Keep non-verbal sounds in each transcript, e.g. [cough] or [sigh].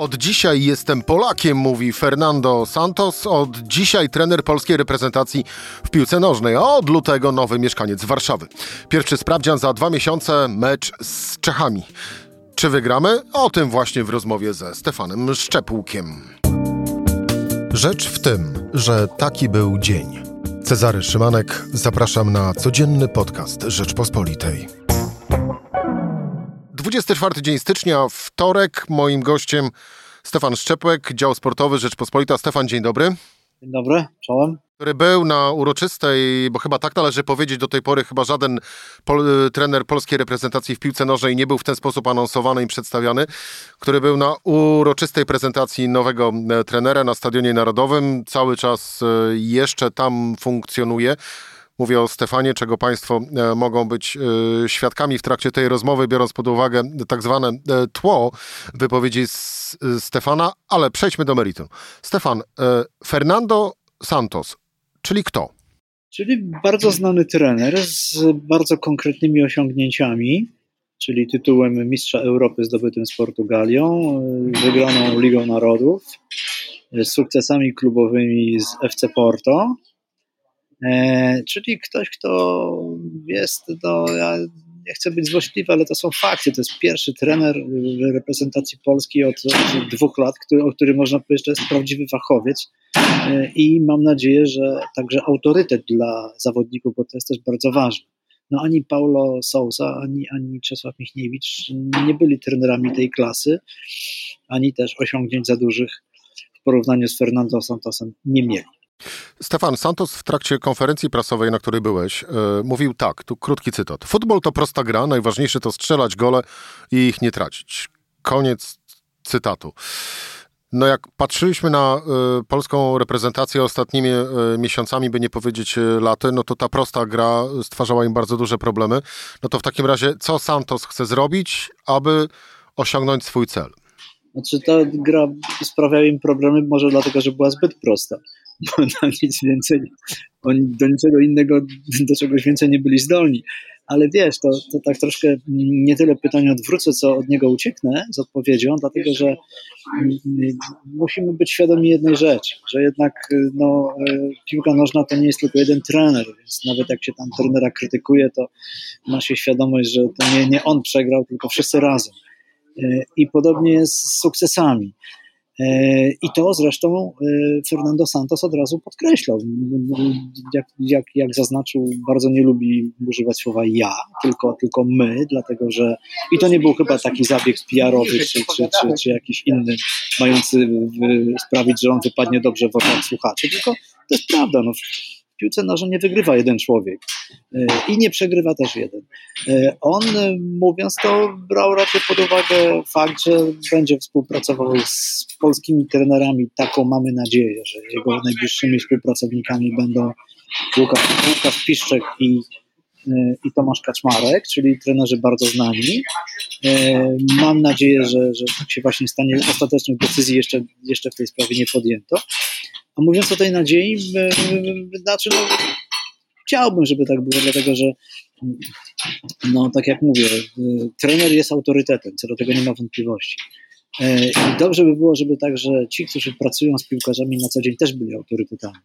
Od dzisiaj jestem Polakiem, mówi Fernando Santos. Od dzisiaj trener polskiej reprezentacji w piłce nożnej, a od lutego nowy mieszkaniec Warszawy. Pierwszy sprawdzian za dwa miesiące, mecz z Czechami. Czy wygramy? O tym właśnie w rozmowie ze Stefanem Szczepłukiem. Rzecz w tym, że taki był dzień. Cezary Szymanek, zapraszam na codzienny podcast Rzeczpospolitej. 24 dzień stycznia, wtorek. Moim gościem Stefan Szczepłek, dział sportowy Rzeczpospolita. Stefan, dzień dobry. Dzień dobry, czołem. Który był na uroczystej, bo chyba tak należy powiedzieć, do tej pory chyba żaden pol, trener polskiej reprezentacji w piłce nożnej nie był w ten sposób anonsowany i przedstawiany, który był na uroczystej prezentacji nowego e, trenera na Stadionie Narodowym. Cały czas e, jeszcze tam funkcjonuje. Mówię o Stefanie, czego Państwo e, mogą być e, świadkami w trakcie tej rozmowy, biorąc pod uwagę tak zwane e, tło wypowiedzi Stefana, ale przejdźmy do meritum. Stefan, Fernando Santos, czyli kto? Czyli bardzo znany trener z bardzo konkretnymi osiągnięciami, czyli tytułem Mistrza Europy zdobytym z Portugalią, wygraną Ligą Narodów, sukcesami klubowymi z FC Porto, czyli ktoś, kto jest, no, ja nie chcę być złośliwy, ale to są fakty. To jest pierwszy trener reprezentacji Polski od, od dwóch lat, który, o którym można powiedzieć, że jest prawdziwy fachowiec. E, I mam nadzieję, że także autorytet dla zawodników, bo to jest też bardzo ważne. No ani Paulo Sousa, ani, ani Czesław Michniewicz nie byli trenerami tej klasy, ani też osiągnięć za dużych w porównaniu z Fernando Santosem nie mieli. Stefan Santos w trakcie konferencji prasowej, na której byłeś, yy, mówił tak, tu krótki cytat. Futbol to prosta gra, najważniejsze to strzelać gole i ich nie tracić. Koniec cytatu. No jak patrzyliśmy na y, polską reprezentację ostatnimi y, miesiącami, by nie powiedzieć y, laty, no to ta prosta gra stwarzała im bardzo duże problemy. No to w takim razie, co Santos chce zrobić, aby osiągnąć swój cel? Znaczy ta gra sprawiała im problemy może dlatego, że była zbyt prosta bo [laughs] na nic więcej, oni do niczego innego, do czegoś więcej nie byli zdolni. Ale wiesz, to, to tak troszkę nie tyle pytanie odwrócę, co od niego ucieknę z odpowiedzią, dlatego że musimy być świadomi jednej rzeczy, że jednak no, piłka nożna to nie jest tylko jeden trener, więc nawet jak się tam trenera krytykuje, to ma się świadomość, że to nie, nie on przegrał, tylko wszyscy razem. I podobnie jest z sukcesami. E, I to zresztą e, Fernando Santos od razu podkreślał. Jak, jak, jak zaznaczył, bardzo nie lubi używać słowa ja, tylko, tylko my, dlatego że i to nie był chyba taki zabieg PR-owy czy, czy, czy, czy jakiś inny, mający sprawić, że on wypadnie dobrze w oczach słuchaczy, tylko to jest prawda. No, piłce nożnej nie wygrywa jeden człowiek e, i nie przegrywa też jeden. E, on, e, mówiąc to, brał raczej pod uwagę fakt, że będzie współpracował z polskimi trenerami. Taką mamy nadzieję, że jego najbliższymi współpracownikami będą Łukasz, Łukasz Piszczek i, i Tomasz Kaczmarek, czyli trenerzy bardzo znani. Mam nadzieję, że, że się właśnie stanie. Ostatecznych decyzji jeszcze, jeszcze w tej sprawie nie podjęto. A mówiąc o tej nadziei, znaczy, no, chciałbym, żeby tak było, dlatego że, no, tak jak mówię, trener jest autorytetem, co do tego nie ma wątpliwości. E, I dobrze by było, żeby także ci, którzy pracują z piłkarzami na co dzień, też byli autorytetami.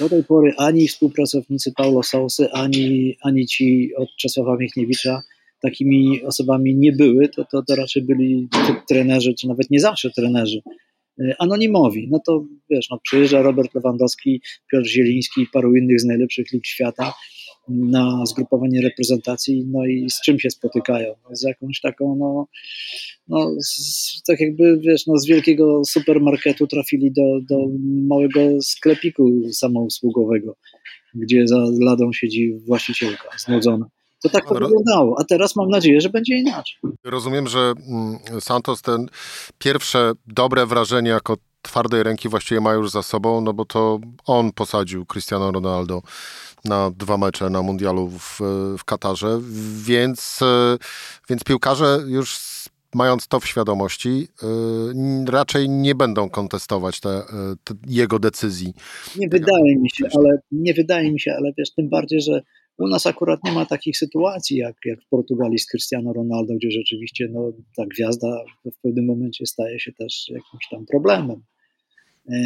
Do tej pory ani współpracownicy Paulo Sausy, ani, ani ci od Czesława Michniewicza takimi osobami nie były, to, to, to raczej byli trenerzy, czy nawet nie zawsze trenerzy, anonimowi. No to wiesz, no, przyjeżdża Robert Lewandowski, Piotr Zieliński i paru innych z najlepszych lig świata na zgrupowanie reprezentacji, no i z czym się spotykają? Z jakąś taką, no, no z, tak jakby, wiesz, no z wielkiego supermarketu trafili do, do małego sklepiku samousługowego, gdzie za ladą siedzi właścicielka znudzona. To tak to wyglądało, a teraz mam nadzieję, że będzie inaczej. Rozumiem, że mm, Santos ten pierwsze dobre wrażenie jako twardej ręki właściwie ma już za sobą, no bo to on posadził Cristiano Ronaldo na dwa mecze na mundialu w, w Katarze, więc, więc piłkarze już mając to w świadomości, yy, raczej nie będą kontestować te, te, jego decyzji. Nie wydaje mi się, ale nie wydaje mi się, ale wiesz, tym bardziej, że U nas akurat nie ma takich sytuacji jak, jak w Portugalii z Cristiano Ronaldo, gdzie rzeczywiście no, ta gwiazda w pewnym momencie staje się też jakimś tam problemem. E,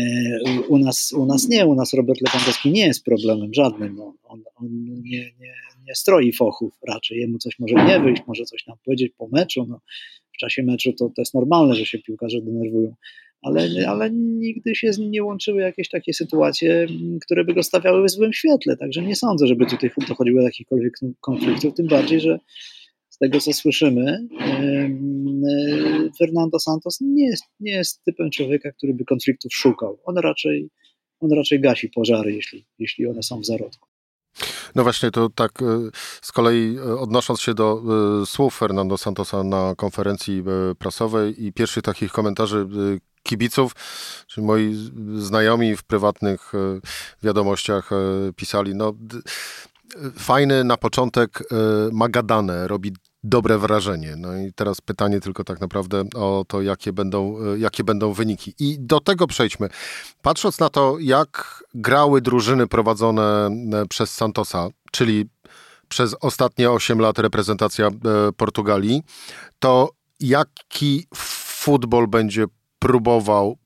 u nas, u nas nie, u nas Robert Lewandowski nie jest problemem żadnym. On, on, on nie, nie, nie stroi fochów raczej. Jemu coś może nie wyjść, może coś nam powiedzieć po meczu. No, w czasie meczu to, to jest normalne, że się piłkarze denerwują ale, ale nigdy się z nim nie łączyły jakieś takie sytuacje, które by go stawiały w złym świetle. Także nie sądzę, żeby tutaj dochodziło do jakichkolwiek konfliktów, tym bardziej, że z tego co słyszymy, Fernando Santos nie jest, nie jest typem człowieka, który by konfliktów szukał. On raczej, on raczej gasi pożary, jeśli, jeśli one są w zarodku. No właśnie, to tak e, z kolei e, odnosząc się do e, słów Fernando Santosa na konferencji prasowej i pierwszych takich komentarzy kibiców, czy moi znajomi w prywatnych wiadomościach pisali, no fajny na początek Magadane, robi dobre wrażenie. No i teraz pytanie tylko tak naprawdę o to, jakie będą, jakie będą wyniki. I do tego przejdźmy. Patrząc na to, jak grały drużyny prowadzone e, przez Santosa, czyli przez ostatnie 8 lat reprezentacja e, Portugalii, to jaki futbol będzie próbował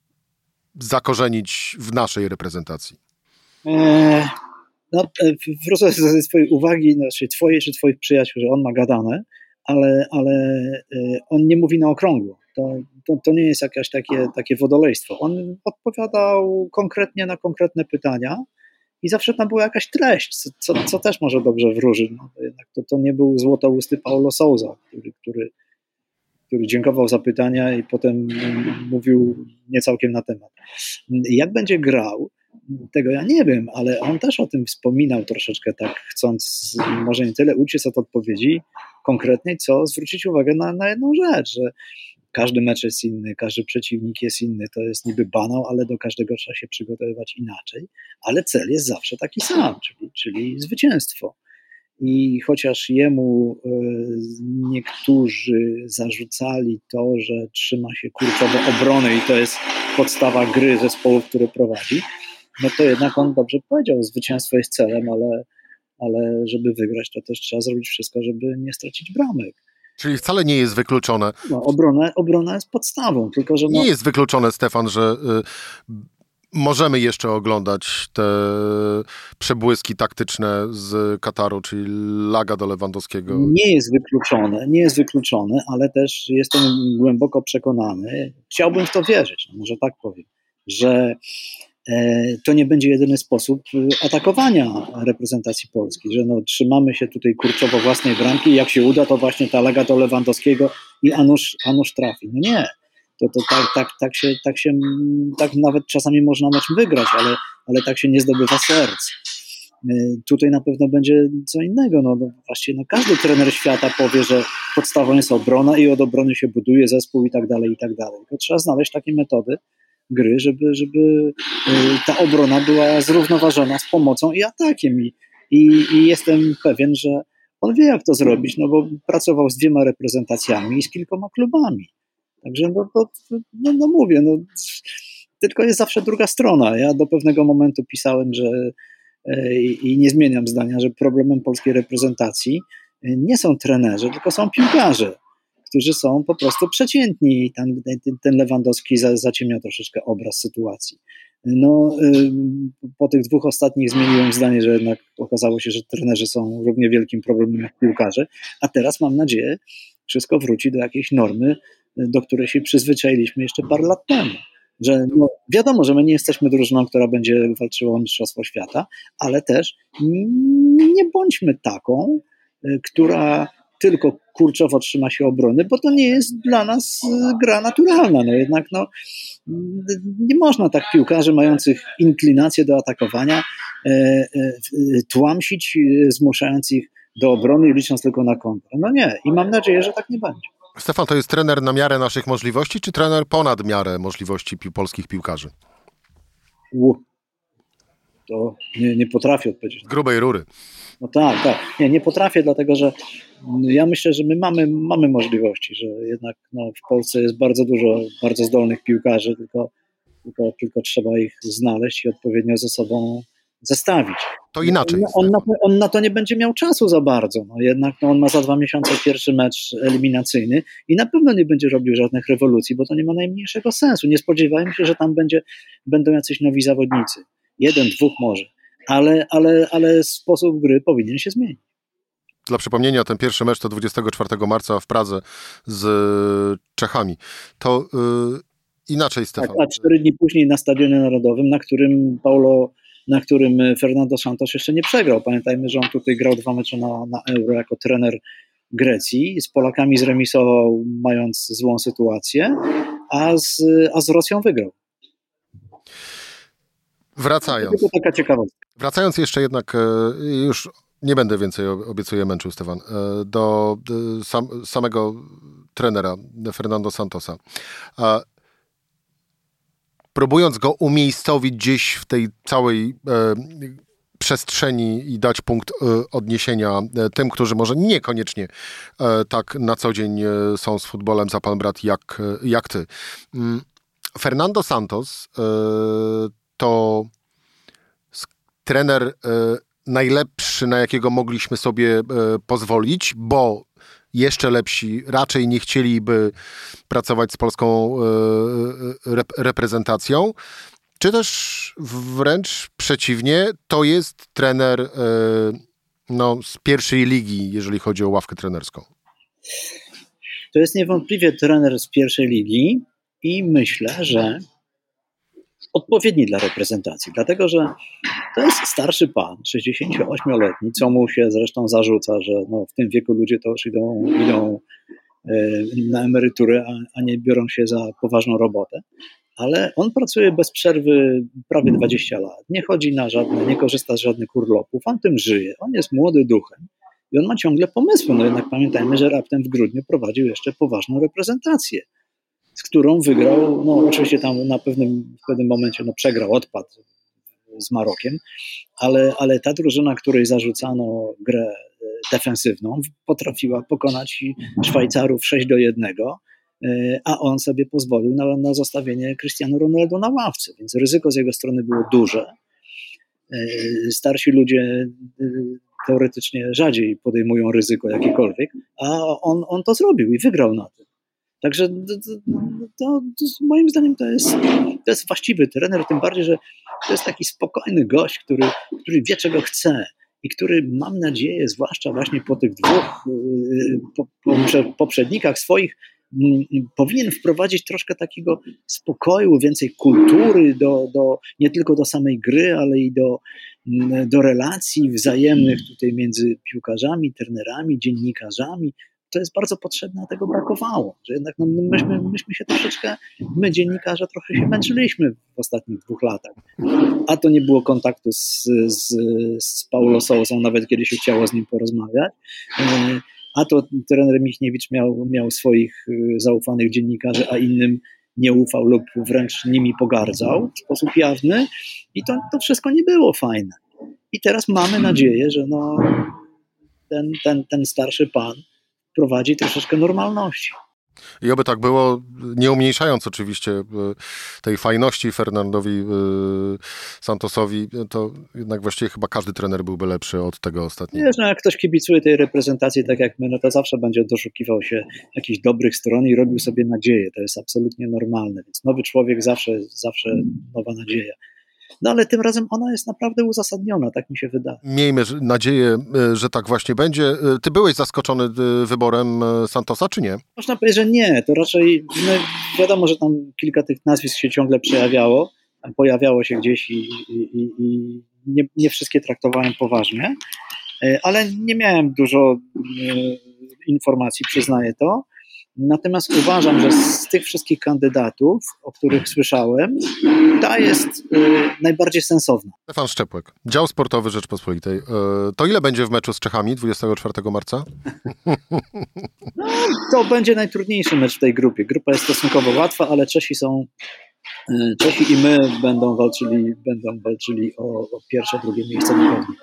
zakorzenić w naszej reprezentacji? Eee, no, e, wrócę do swojej uwagi, znaczy twojej czy twoich przyjaciół, że on ma gadane ale, ale y, on nie mówi na okrągło. To, to, to, nie jest jakieś takie, takie wodolejstwo. On odpowiadał konkretnie na konkretne pytania i zawsze tam była jakaś treść, co, co też może dobrze wróży. No, to jednak to, to nie był złotousty Paulo Souza, który, który, który dziękował za pytania i potem mówił nie całkiem na temat. Jak będzie grał, tego ja nie wiem, ale on też o tym wspominał troszeczkę tak, chcąc może nie tyle uciec od odpowiedzi konkretnej, co zwrócić uwagę na, na jedną rzecz, że każdy mecz jest inny, każdy przeciwnik jest inny, to jest niby banał, ale do każdego trzeba się przygotowywać inaczej, ale cel jest zawsze taki sam, czyli, czyli zwycięstwo. I chociaż jemu e, niektórzy zarzucali to, że trzyma się kurczowo obrony i to jest podstawa gry zespołów, które prowadzi, no to jednak on dobrze powiedział, zwycięstwo jest celem, ale, ale żeby wygrać, to też trzeba zrobić wszystko, żeby nie stracić bramek. Czyli wcale nie jest wykluczone. No, obrona, obrona jest podstawą, tylko że. No... Nie jest wykluczone, Stefan, że y, możemy jeszcze oglądać te przebłyski taktyczne z Kataru, czyli laga do Lewandowskiego. Nie jest wykluczone, nie jest wykluczone, ale też jestem głęboko przekonany, chciałbym w to wierzyć, no może tak powiem, że E, to nie będzie jedyny sposób e, atakowania reprezentacji Polski, że no, trzymamy się tutaj kurczowo własnej bramki i jak się uda, to właśnie ta lega do Lewandowskiego i Anusz, Anusz trafi. No nie, to, to tak, tak, tak, się, tak się, tak nawet czasami można mecz wygrać, ale, ale tak się nie zdobywa serc. E, tutaj na pewno będzie co innego. No, no właściwie no, każdy trener świata powie, że podstawą jest obrona i od obrony się buduje zespół i tak dalej, i tak dalej. To trzeba znaleźć takie metody, gry, żeby, żeby y, ta obrona była zrównoważona z pomocą i atakiem. I, i, i jestem pewien, że on wie, jak to zrobić, no bo pracował z dwiema reprezentacjami i z kilkoma klubami. Także no, no, no, mówię, no, tylko jest zawsze druga strona. Ja do pewnego momentu pisałem, że e, i nie zmieniam zdania, że problemem polskiej reprezentacji nie są trenerzy, tylko są piłkarze którzy są po prostu przeciętni. Ten, ten Lewandowski zaciemniał troszeczkę obraz sytuacji. No, po tych dwóch ostatnich zmieniłem zdanie, że jednak okazało się, że trenerzy są równie wielkim problemem jak piłkarze, a teraz mam nadzieję, wszystko wróci do jakiejś normy, do której się przyzwyczailiśmy jeszcze parę lat temu. Że no, wiadomo, że my nie jesteśmy drużyną, która będzie walczyła o Mistrzostwo Świata, ale też nie bądźmy taką, która tylko kurczowo trzyma się obrony, bo to nie jest dla nas e, gra naturalna. No jednak no, nie można tak piłkarzy mających inklinację do atakowania e, e, tłamsić, zmuszając ich do obrony i licząc tylko na kontrę. No nie i mam nadzieję, że tak nie będzie. Stefan, to jest trener na miarę naszych możliwości, czy trener ponad miarę możliwości pi polskich piłkarzy? U, to nie, nie potrafię odpowiedzieć. Grubej rury. No tak, tak. Nie, nie potrafię, dlatego że ja myślę, że my mamy, mamy możliwości, że jednak no, w Polsce jest bardzo dużo bardzo zdolnych piłkarzy, tylko, tylko, tylko trzeba ich znaleźć i odpowiednio ze sobą zestawić. To inaczej. On, on, na, on, na, to nie będzie miał czasu za bardzo. No jednak no, on ma za dwa miesiące pierwszy mecz eliminacyjny i na pewno nie będzie robił żadnych rewolucji, bo to nie ma najmniejszego sensu. Nie spodziewajmy się, że tam będzie, będą jacyś nowi zawodnicy. Jeden, dwóch może. Ale, ale, ale sposób gry powinien się zmienić. Dla przypomnienia, ten pierwszy mecz to 24 marca w Pradze z Czechami. To yy, inaczej, Stefan. Tak, a cztery dni później na Stadionie Narodowym, na którym Paulo na którym Fernando Santos jeszcze nie przegrał. Pamiętajmy, że on tutaj grał dwa mecze na, na Euro jako trener Grecji. Z Polakami zremisował, mając złą sytuację, a z, a z Rosją wygrał. Wracając. To taka ciekawostka. Wracając jeszcze jednak, e, już nie będę więcej, obiecuję, męczył Stefan, e, do sam, samego trenera Fernando Santosa próbując go umiejscowić gdzieś w tej całej e, przestrzeni i dać punkt e, odniesienia e, tym, którzy może niekoniecznie tak na co dzień są z futbolem za pan brat jak, jak ty. Mm, Fernando Santos to trener najlepszy, na jakiego mogliśmy sobie pozwolić, bo jeszcze lepsi raczej nie chcieliby pracować z polską e, e, reprezentacją, czy też wręcz przeciwnie, to jest trener e, no, z pierwszej ligi, jeżeli chodzi o ławkę trenerską. To jest niewątpliwie trener z pierwszej ligi i myślę, że odpowiedni dla reprezentacji, dlatego że to jest starszy pan, 68-letni, co mu się zresztą zarzuca, że no, w tym wieku ludzie to już idą, idą e, na emeryturę, a nie biorą się za poważną robotę. Ale on pracuje bez przerwy prawie 20 lat. Nie chodzi na żadne, nie korzysta z żadnych urlopów. On tym żyje. On jest młody duchem i on ma ciągle pomysły. No jednak pamiętajmy, że raptem w grudniu prowadził jeszcze poważną reprezentację z którą wygrał, no oczywiście tam na pewnym, w pewnym momencie no, przegrał, odpadł z Marokiem, ale, ale ta drużyna, której zarzucano grę e, defensywną, potrafiła pokonać Szwajcarów 6 do 1, e, a on sobie pozwolił na, na zostawienie Cristiano Ronaldo na ławce, więc ryzyko z jego strony było duże. E, starsi ludzie teoretycznie rzadziej podejmują ryzyko jakiekolwiek, a on, on to zrobił i wygrał na tym. Także to, to, moim zdaniem to jest, to jest właściwy trener, tym bardziej, że to jest taki spokojny gość, który, który wie, czego chce i który, mam nadzieję, zwłaszcza właśnie po tych dwóch y, po, po poprzednikach swoich, powinien wprowadzić troszkę takiego spokoju, więcej kultury do, do, nie tylko do samej gry, ale i do, do relacji wzajemnych tutaj między piłkarzami, trenerami, dziennikarzami, to jest bardzo potrzebne, a tego brakowało. Że jednak no, myśmy, myśmy się troszeczkę, my dziennikarze trochę się męczyliśmy w ostatnich dwóch latach. A to nie było kontaktu z, z, z Paulo Sousą, nawet kiedy się chciało z nim porozmawiać. A to trener Michniewicz miał, miał swoich e, zaufanych dziennikarzy, a innym nie ufał lub wręcz nimi pogardzał w sposób jawny. I to, to wszystko nie było fajne. I teraz mamy nadzieję, że no, ten, ten, ten starszy pan prowadzi troszeczkę normalności. I oby tak było, nie umniejszając oczywiście e, tej fajności Fernandowi e, Santosowi, to jednak właściwie chyba każdy trener byłby lepszy od tego ostatniego. Wiesz, no jak ktoś kibicuje tej reprezentacji tak jak my, no to zawsze będzie doszukiwał się jakichś dobrych stron i robił sobie nadzieję. To jest absolutnie normalne, więc nowy człowiek zawsze, zawsze nowa nadzieja. No ale tym razem ona jest naprawdę uzasadniona, tak mi się wydaje. Miejmy nadzieję, e, że tak właśnie będzie. E, ty byłeś zaskoczony e, wyborem Santosa, czy nie? Można powiedzieć, że nie. To raczej no, wiadomo, że tam kilka tych nazwisk się ciągle przejawiało, pojawiało się gdzieś i, i, i nie, nie wszystkie traktowałem poważnie, ale nie miałem dużo informacji, przyznaję to. Natomiast uważam, że z tych wszystkich kandydatów, o których słyszałem, ta jest y, najbardziej sensowna. Stefan Szczepłek, dział sportowy Rzeczpospolitej. Y, to ile będzie w meczu z Czechami 24 marca? [laughs] No, to będzie najtrudniejszy mecz w tej grupie. Grupa jest stosunkowo łatwa, ale Czesi są. Y, Czesi i my będą walczyli, będą walczyli o, o pierwsze, drugie miejsce na pewno.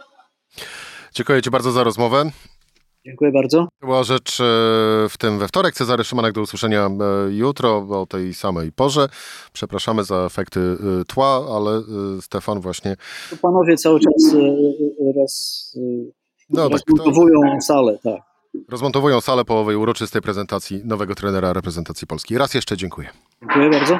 Dziękuję Ci bardzo za rozmowę. Dziękuję bardzo. Była rzecz e, w tym we wtorek. Cezary Szymanek do usłyszenia e, jutro o tej samej porze. Przepraszamy za efekty e, tła, ale Stefan właśnie... Panowie cały czas raz, no, rozmontowują tak, to... salę, tak. Rozmontowują salę po owej uroczystej prezentacji nowego trenera reprezentacji Polski. Raz jeszcze dziękuję. Dziękuję bardzo.